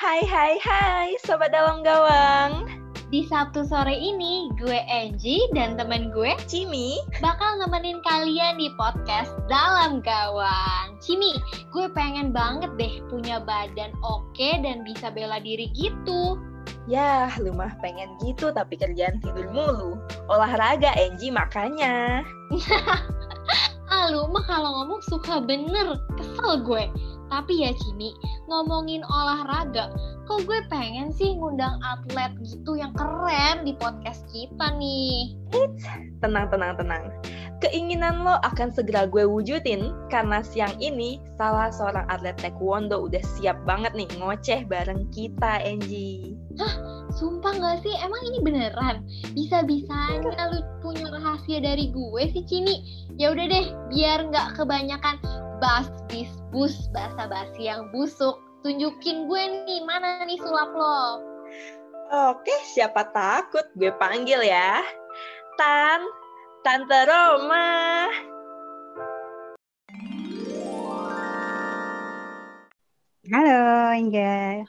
Hai hai hai sobat dalam gawang. Di Sabtu sore ini, gue Angie dan temen gue Cimi bakal nemenin kalian di podcast Dalam Gawang. Cimi, gue pengen banget deh punya badan oke dan bisa bela diri gitu. Yah, lu mah pengen gitu tapi kerjaan tidur mulu. Olahraga Angie makanya. ah, lu mah kalau ngomong suka bener, kesel gue. Tapi ya Cimi, ngomongin olahraga, kok gue pengen sih ngundang atlet gitu yang keren di podcast kita nih. Eits, tenang, tenang, tenang. Keinginan lo akan segera gue wujudin karena siang ini salah seorang atlet taekwondo udah siap banget nih ngoceh bareng kita, Angie. Hah? Sumpah gak sih? Emang ini beneran? Bisa-bisanya lu punya rahasia dari gue sih, Cini? Ya udah deh, biar nggak kebanyakan bas bis bus bahasa basi yang busuk. Tunjukin gue nih, mana nih sulap lo? Oke, siapa takut gue panggil ya. Tan, Tante Roma. Halo, Inga.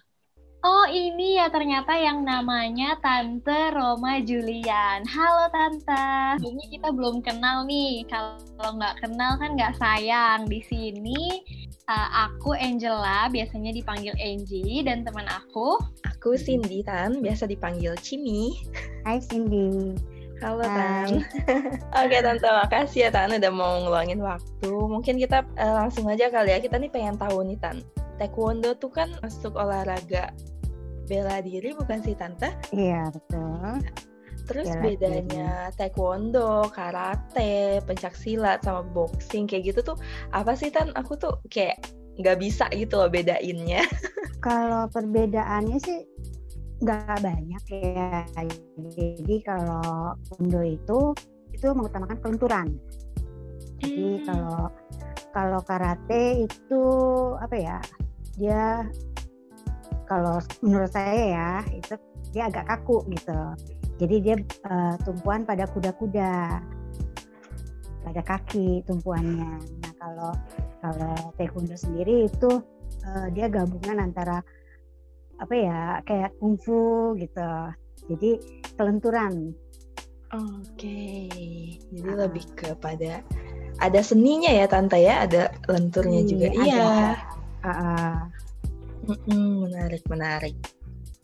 Oh, ini ya ternyata yang namanya Tante Roma Julian. Halo Tante. Ini kita belum kenal nih. Kalau nggak kenal kan nggak sayang. Di sini uh, aku Angela, biasanya dipanggil Angie, dan teman aku. Aku Cindy Tan, biasa dipanggil Cimi. Hai Cindy. Halo Tan. Oke Tante, makasih ya Tan udah mau ngeluangin waktu. Mungkin kita uh, langsung aja kali ya. Kita nih pengen tahu nih Tan. Taekwondo tuh kan masuk olahraga bela diri bukan sih Tante? Iya, betul. Terus Bela bedanya taekwondo, karate, pencak silat sama boxing kayak gitu tuh apa sih Tan? Aku tuh kayak nggak bisa gitu loh bedainnya. Kalau perbedaannya sih nggak banyak ya. Jadi kalau Undo itu itu mengutamakan kelenturan. Jadi Hmm. kalau kalau karate itu apa ya? Dia kalau menurut saya ya itu dia agak kaku gitu. Jadi dia eh, tumpuan pada kuda-kuda, pada kaki tumpuannya. Nah kalau kalau taekwondo sendiri itu eh, dia gabungan antara apa ya kayak kungfu gitu. Jadi kelenturan. Oke, jadi Ah. lebih kepada ada seninya ya Tante ya, ada lenturnya juga. Iya, Iya. Ah. Mm-mm, menarik, menarik.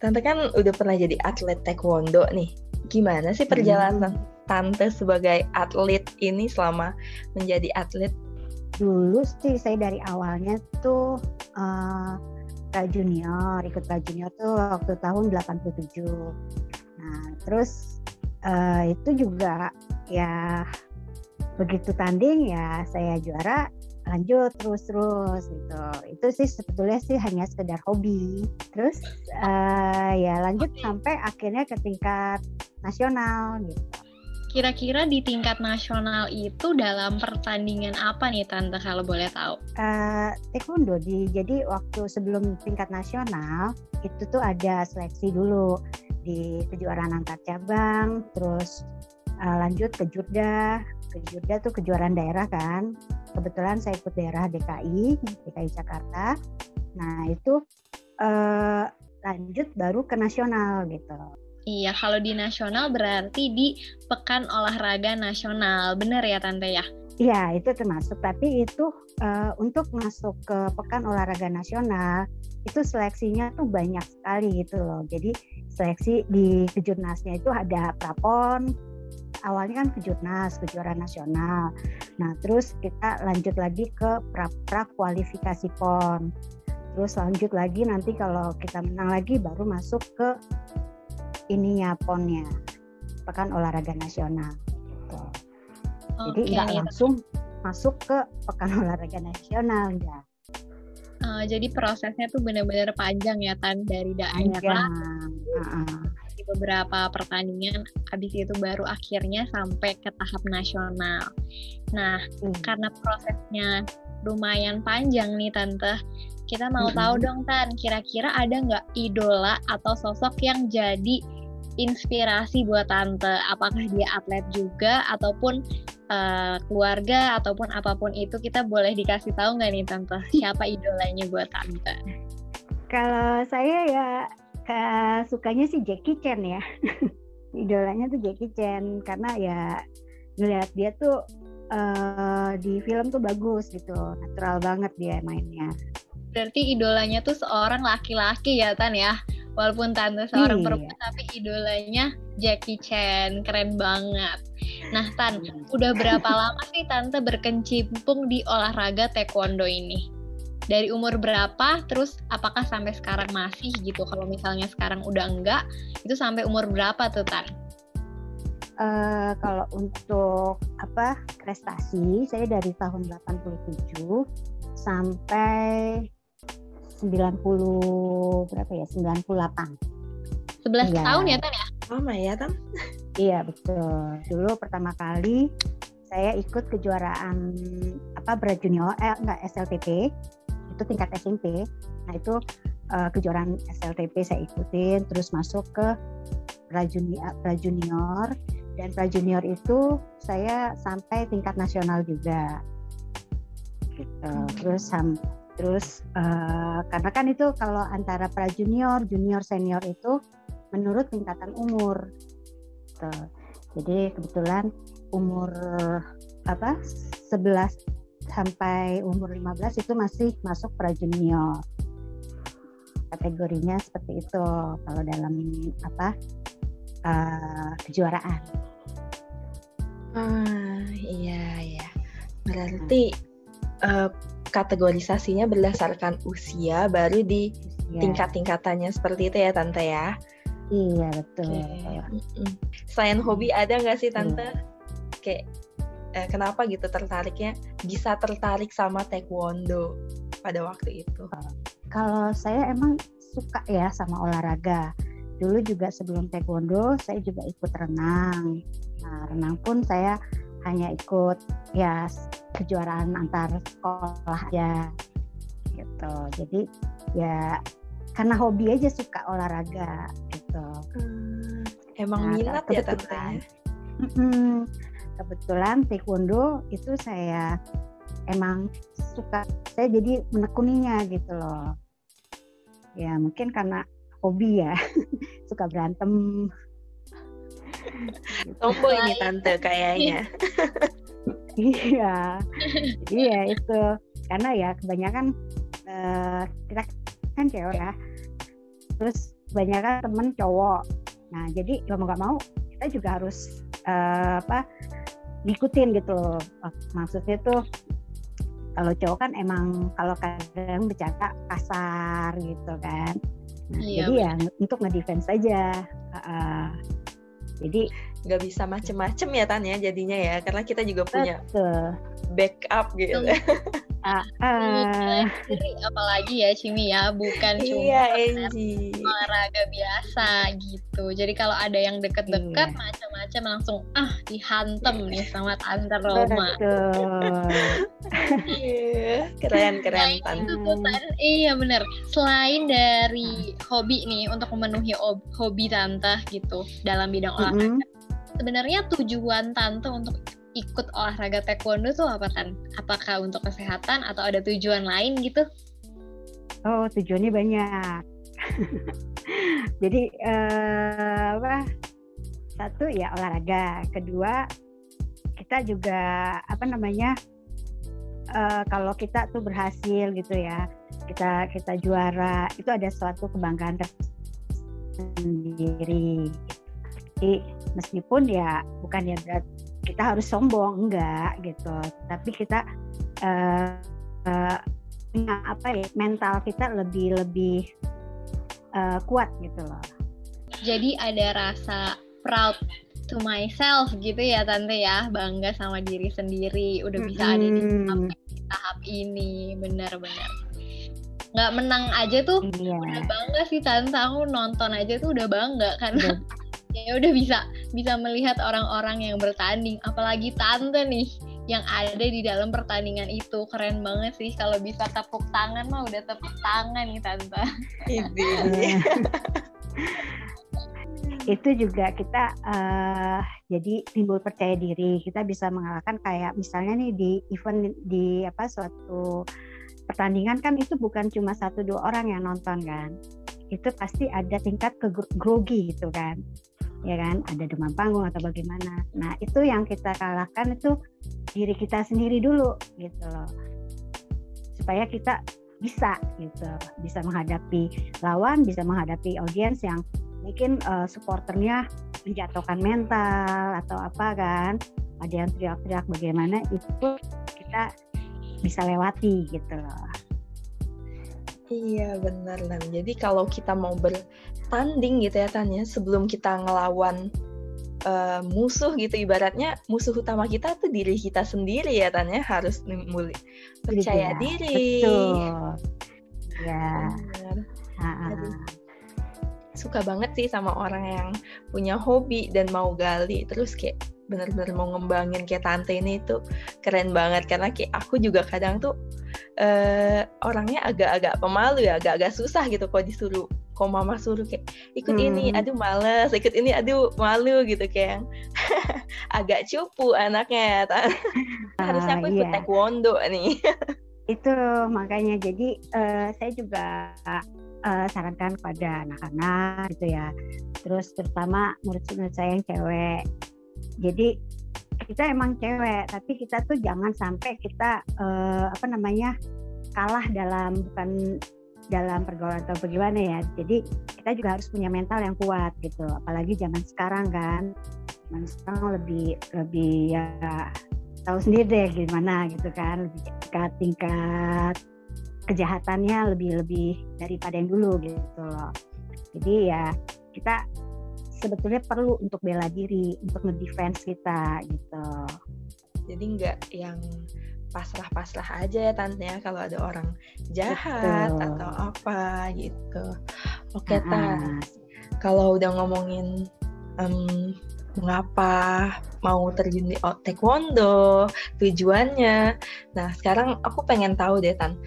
Tante kan udah pernah jadi atlet taekwondo nih. Gimana sih perjalanan Tante sebagai atlet ini selama menjadi atlet? dulu sih saya dari awalnya tuh eh pra junior ikut pra junior tuh waktu tahun 87 nah terus eh, itu juga ya begitu tanding ya saya juara lanjut terus terus gitu itu sih sebetulnya sih hanya sekedar hobi terus eh, ya lanjut Oke. sampai akhirnya ke tingkat nasional gitu Kira-kira di tingkat nasional itu dalam pertandingan apa nih Tante kalau boleh tahu? eh, taekwondo di jadi waktu sebelum tingkat nasional itu tuh ada seleksi dulu di kejuaraan antar cabang terus eh, lanjut ke Jurda ke Jurda tuh kejuaraan daerah kan kebetulan saya ikut daerah DKI DKI Jakarta nah itu eh, lanjut baru ke nasional gitu Iya, kalau di nasional berarti di Pekan Olahraga Nasional. Bener ya Tante ya? Iya, itu termasuk. Tapi itu eh, untuk masuk ke Pekan Olahraga Nasional itu seleksinya tuh banyak sekali gitu loh. Jadi seleksi di kejurnasnya itu ada prapon. Awalnya kan kejurnas, kejuaraan nasional. Nah, terus kita lanjut lagi ke pra, pra kualifikasi pon. Terus lanjut lagi nanti kalau kita menang lagi baru masuk ke ininya ponnya, Pekan Olahraga Nasional. Gitu. Jadi Oke nggak nih. langsung masuk ke pekan olahraga nasional ya. Eh, jadi prosesnya tuh bener-bener panjang ya Tan dari daerah Heeh. di beberapa pertandingan habis itu baru akhirnya sampai ke tahap nasional. Nah, Hmm. karena prosesnya lumayan panjang nih Tante. Kita mau Mm-mm. tahu dong Tan, kira-kira ada nggak idola atau sosok yang jadi inspirasi buat Tante? Apakah dia atlet juga ataupun eh, keluarga ataupun apa pun itu kita boleh dikasih tahu nggak nih Tante? Siapa idolanya buat Tante? Kalau saya ya sukanya sih Jackie Chan ya. Idolanya tuh Jackie Chan karena ya ngeliat dia tuh uh, di film tuh bagus gitu, natural banget dia mainnya. Berarti idolanya tuh seorang laki-laki ya Tan ya? Walaupun tante seorang iya. perempuan tapi idolanya Jackie Chan, keren banget. Nah Tan, udah berapa lama sih tante berkecimpung di olahraga taekwondo ini? Dari umur berapa? Terus apakah sampai sekarang masih gitu? Kalau misalnya sekarang udah enggak, itu sampai umur berapa tuh Tan? Uh, kalau untuk apa prestasi saya dari tahun 87 sampai 90 berapa ya 98 11 ya. tahun ya Tan ya lama ya Tan iya betul dulu pertama kali saya ikut kejuaraan apa berat junior eh enggak SLTP itu tingkat SMP nah itu uh, kejuaraan SLTP saya ikutin terus masuk ke prajunior, prajunior. Dan prajunior itu saya sampai tingkat nasional juga. Gitu. Terus sampai Terus uh, karena kan itu kalau antara pra junior, junior, senior itu menurut tingkatan umur. Gitu. Jadi kebetulan umur apa 11 sampai umur 15 itu masih masuk pra junior. Kategorinya seperti itu kalau dalam apa uh, kejuaraan. Ah iya ya. Berarti uh, kategorisasinya berdasarkan usia baru di ya. tingkat-tingkatannya seperti itu ya tante ya iya betul okay. selain hobi ada nggak sih tante iya. Eh, kenapa gitu tertariknya? Bisa tertarik sama taekwondo pada waktu itu. Kalau saya emang suka ya sama olahraga. Dulu juga sebelum taekwondo saya juga ikut renang. Nah renang pun saya hanya ikut ya kejuaraan antar sekolah aja gitu. Jadi ya karena hobi aja suka olahraga gitu. Hmm, emang nah, minat ya tante kebetulan taekwondo itu saya emang suka saya jadi menekuninya gitu loh ya mungkin karena hobi ya suka berantem Tomboy ini tante kayaknya. iya. Iya itu karena ya kebanyakan uh, kita kan cewek ya. Terus kebanyakan temen cowok. Nah jadi mau nggak mau kita juga harus uh, apa ngikutin gitu loh. Maksudnya tuh kalau cowok kan emang kalau kadang bercanda kasar gitu kan. Nah, iya, jadi ya untuk ngedefense aja. Uh, jadi nggak bisa macem-macem ya Tan ya jadinya ya karena kita juga punya Betul. backup gitu. Ah, ah. apalagi ya Cimi ya bukan cuma iya, olahraga biasa gitu. Jadi kalau ada yang deket-deket iya. Macam-macam langsung ah dihantem nih sama Tante Roma. iya, keren keren Tante. iya bener. Selain dari hobi nih untuk memenuhi hobi Tante gitu dalam bidang olahraga. Mm -hmm. Sebenarnya tujuan Tante untuk ikut olahraga taekwondo tuh apa kan? Apakah untuk kesehatan atau ada tujuan lain gitu? Oh, tujuannya banyak. Jadi uh, apa? Satu ya olahraga, kedua kita juga apa namanya? Uh, kalau kita tuh berhasil gitu ya, kita kita juara, itu ada suatu kebanggaan tersendiri. Jadi meskipun ya bukan ya berat kita harus sombong enggak gitu tapi kita uh, uh, apa ya mental kita lebih lebih uh, kuat gitu loh jadi ada rasa proud to myself gitu ya tante ya. Bangga sama diri sendiri. Udah bisa mm -hmm. ada di tahap, tahap ini. Benar-benar nggak menang aja tuh iya. udah bangga sih tante. Aku nonton aja tuh udah bangga karena ya udah bisa bisa melihat orang-orang yang bertanding. Apalagi tante nih yang ada di dalam pertandingan itu. Keren banget sih. Kalau bisa tepuk tangan mah udah tepuk tangan nih tante itu juga kita uh, jadi timbul percaya diri. Kita bisa mengalahkan kayak misalnya nih di event di apa suatu pertandingan kan itu bukan cuma satu dua orang yang nonton kan. Itu pasti ada tingkat ke grogi gitu kan. Ya kan? Ada demam panggung atau bagaimana. Nah itu yang kita kalahkan itu diri kita sendiri dulu gitu loh. Supaya kita bisa gitu bisa menghadapi lawan bisa menghadapi audiens yang mungkin uh, supporternya menjatuhkan mental atau apa kan ada yang teriak-teriak bagaimana itu kita bisa lewati gitu loh Iya benar Lan. Jadi kalau kita mau bertanding gitu ya Tanya, sebelum kita ngelawan uh, musuh gitu ibaratnya musuh utama kita tuh diri kita sendiri ya Tanya harus mulai percaya ya, diri. Betul. Ya. Suka banget sih sama orang yang punya hobi dan mau gali. Terus kayak benar-benar mau ngembangin kayak tante ini itu keren banget. Karena kayak aku juga kadang tuh uh, orangnya agak-agak pemalu ya agak-agak susah gitu kalau disuruh kok mama suruh kayak ikut hmm. ini aduh males ikut ini aduh malu gitu kayak agak cupu anaknya ah, harusnya aku ikut iya. taekwondo nih. Itu makanya. Jadi uh, saya juga uh, sarankan kepada anak-anak gitu ya. Terus terutama murid-murid saya yang cewek. Jadi kita emang cewek tapi kita tuh jangan sampai kita uh, apa namanya kalah dalam bukan dalam pergaulan atau bagaimana ya. Jadi kita juga harus punya mental yang kuat gitu. Apalagi zaman sekarang kan. Zaman sekarang lebih lebih ya tahu sendiri deh gimana gitu kan. Lebih tingkat tingkat kejahatannya lebih lebih daripada yang dulu gitu loh jadi ya kita sebetulnya perlu untuk bela diri, untuk ngedefense kita gitu. Jadi nggak yang pasrah-pasrah aja ya tante ya kalau ada orang jahat Betul. atau apa gitu. Oke okay, uh Kalau udah ngomongin um, mengapa mau terjun di taekwondo, tujuannya. Nah sekarang aku pengen tahu deh tan,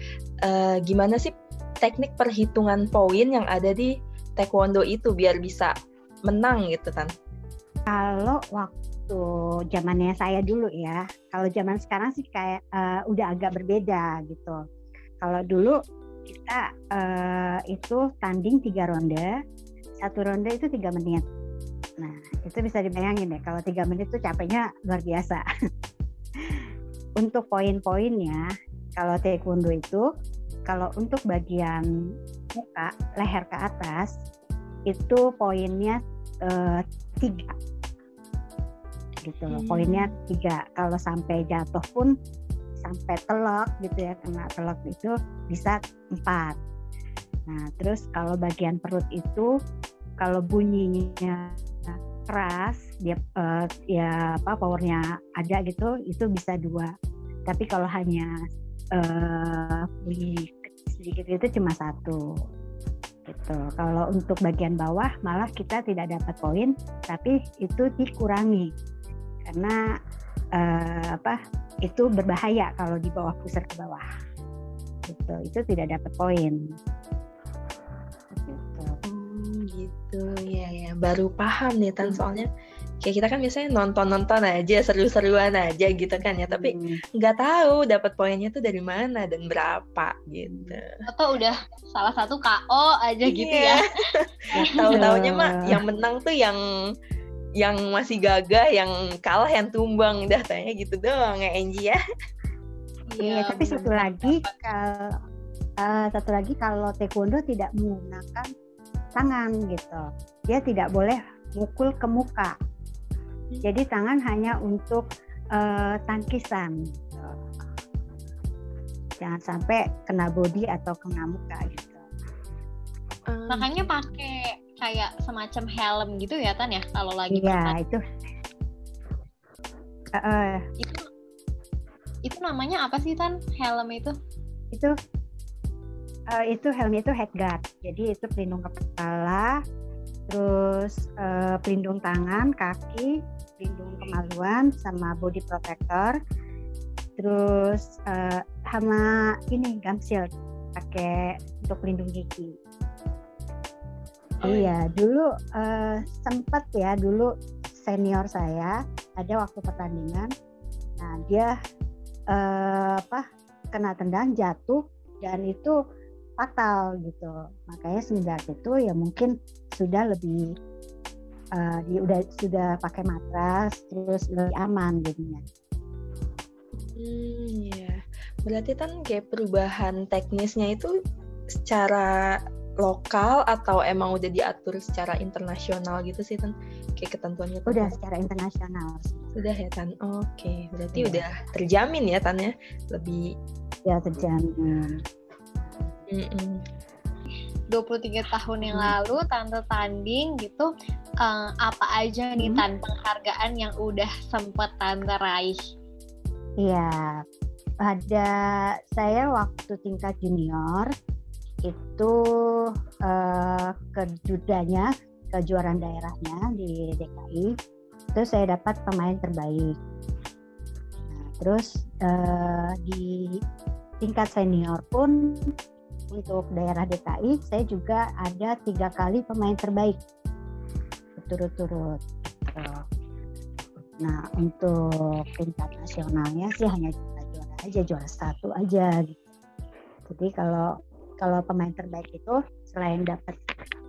uh, gimana sih teknik perhitungan poin yang ada di taekwondo itu biar bisa menang gitu kan? Kalau waktu zamannya saya dulu ya, kalau zaman sekarang sih kayak uh, udah agak berbeda gitu. Kalau dulu kita uh, itu tanding tiga ronde, satu ronde itu tiga menit. Nah itu bisa dibayangin ya, kalau tiga menit itu capeknya luar biasa. untuk poin-poinnya, kalau taekwondo itu, kalau untuk bagian muka, leher ke atas, itu poinnya uh, tiga. Gitu loh hmm. poinnya tiga. Kalau sampai jatuh pun sampai telok gitu ya kena telok itu bisa empat. Nah terus kalau bagian perut itu kalau bunyinya keras dia uh, ya apa powernya ada gitu itu bisa dua. Tapi kalau hanya uh, sedikit itu cuma satu gitu. Kalau untuk bagian bawah malah kita tidak dapat poin, tapi itu dikurangi karena uh, apa? Itu berbahaya kalau di bawah pusar ke bawah. Gitu. Itu tidak dapat poin. Gitu. Hmm, gitu ya ya. Baru paham nih Tan hmm. Kayak kita kan biasanya nonton-nonton aja seru-seruan aja gitu kan ya. Tapi hmm. nggak hmm. tahu dapat poinnya tuh dari mana dan berapa gitu. Atau udah salah satu KO aja iya. gitu ya tahu taunya mah yang menang tuh yang yang masih gagah yang kalah yang tumbang. Dah tanya gitu doang ya Angie ya. Iya ya, tapi satu lagi kalau uh, satu lagi kalau taekwondo tidak menggunakan tangan gitu. Dia tidak boleh mukul ke muka jadi tangan hanya untuk uh, tangkisan. Jangan sampai kena body atau kena muka gitu. Um, Makanya pakai kayak semacam helm gitu ya Tan ya kalau lagi Iya, itu. Uh, uh, itu itu namanya apa sih Tan helm itu? Itu uh, itu helm itu head guard. Jadi itu pelindung kepala, terus uh, pelindung tangan, kaki, pelindung kemaluan sama body protector. Terus uh, sama ini gum shield pakai untuk pelindung gigi. Oh, iya, dulu uh, sempet ya dulu senior saya ada waktu pertandingan. Nah dia uh, apa kena tendang jatuh dan itu fatal gitu. Makanya semenjak itu ya mungkin sudah lebih uh, di, udah sudah pakai matras terus lebih aman jadinya. Hmm, ya. Berarti kan kayak perubahan teknisnya itu secara lokal atau emang udah diatur secara internasional gitu sih tan kayak ketentuannya udah secara internasional sudah ya tan oke okay. berarti ya. udah terjamin ya tan ya lebih ya terjamin mm -mm. 23 tahun yang hmm. lalu tante tanding gitu uh, apa aja nih hmm. tan penghargaan yang udah sempet tante raih Iya, pada saya waktu tingkat junior itu uh, kejudanya kejuaraan daerahnya di DKI itu saya dapat pemain terbaik. Nah, terus uh, di tingkat senior pun untuk daerah DKI saya juga ada tiga kali pemain terbaik berturut-turut. Gitu. Nah untuk tingkat nasionalnya sih hanya juara aja juara satu aja gitu. Jadi kalau kalau pemain terbaik itu selain dapat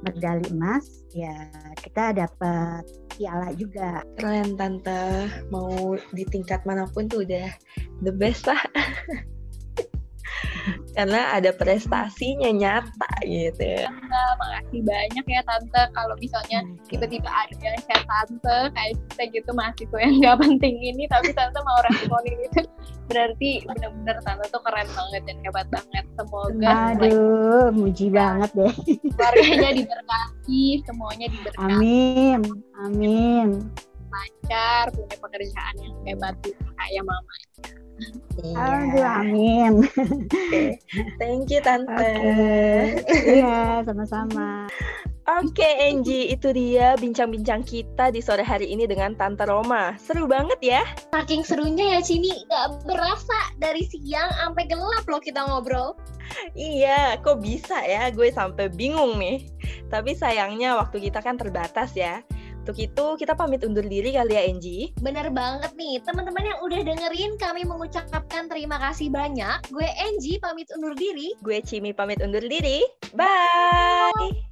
medali emas ya kita dapat piala juga. Keren tante mau di tingkat mana pun tuh udah the best lah. karena ada prestasinya nyata gitu ya. Tante, makasih banyak ya Tante kalau misalnya tiba-tiba ada yang share Tante kayak kita gitu mahasiswa yang nggak penting ini tapi Tante mau responin itu berarti benar-benar Tante tuh keren banget dan hebat banget. Semoga Aduh, muji banget deh. Keluarganya diberkati, semuanya diberkati. Amin. Amin. Lancar, punya pekerjaan yang hebat kayak mamanya. Iya. Aduh, amin. Okay. Thank you Tante. Iya, okay. sama-sama. Oke okay, Angie, itu dia bincang-bincang kita di sore hari ini dengan Tante Roma. Seru banget ya. Saking serunya ya Cini, gak berasa dari siang sampai gelap loh kita ngobrol. Iya, kok bisa ya? Gue sampai bingung nih. Tapi sayangnya waktu kita kan terbatas ya. Untuk itu kita pamit undur diri kali ya Angie. Bener banget nih, teman-teman yang udah dengerin kami mengucapkan terima kasih banyak. Gue Angie pamit undur diri. Gue Cimi pamit undur diri. Bye. Bye.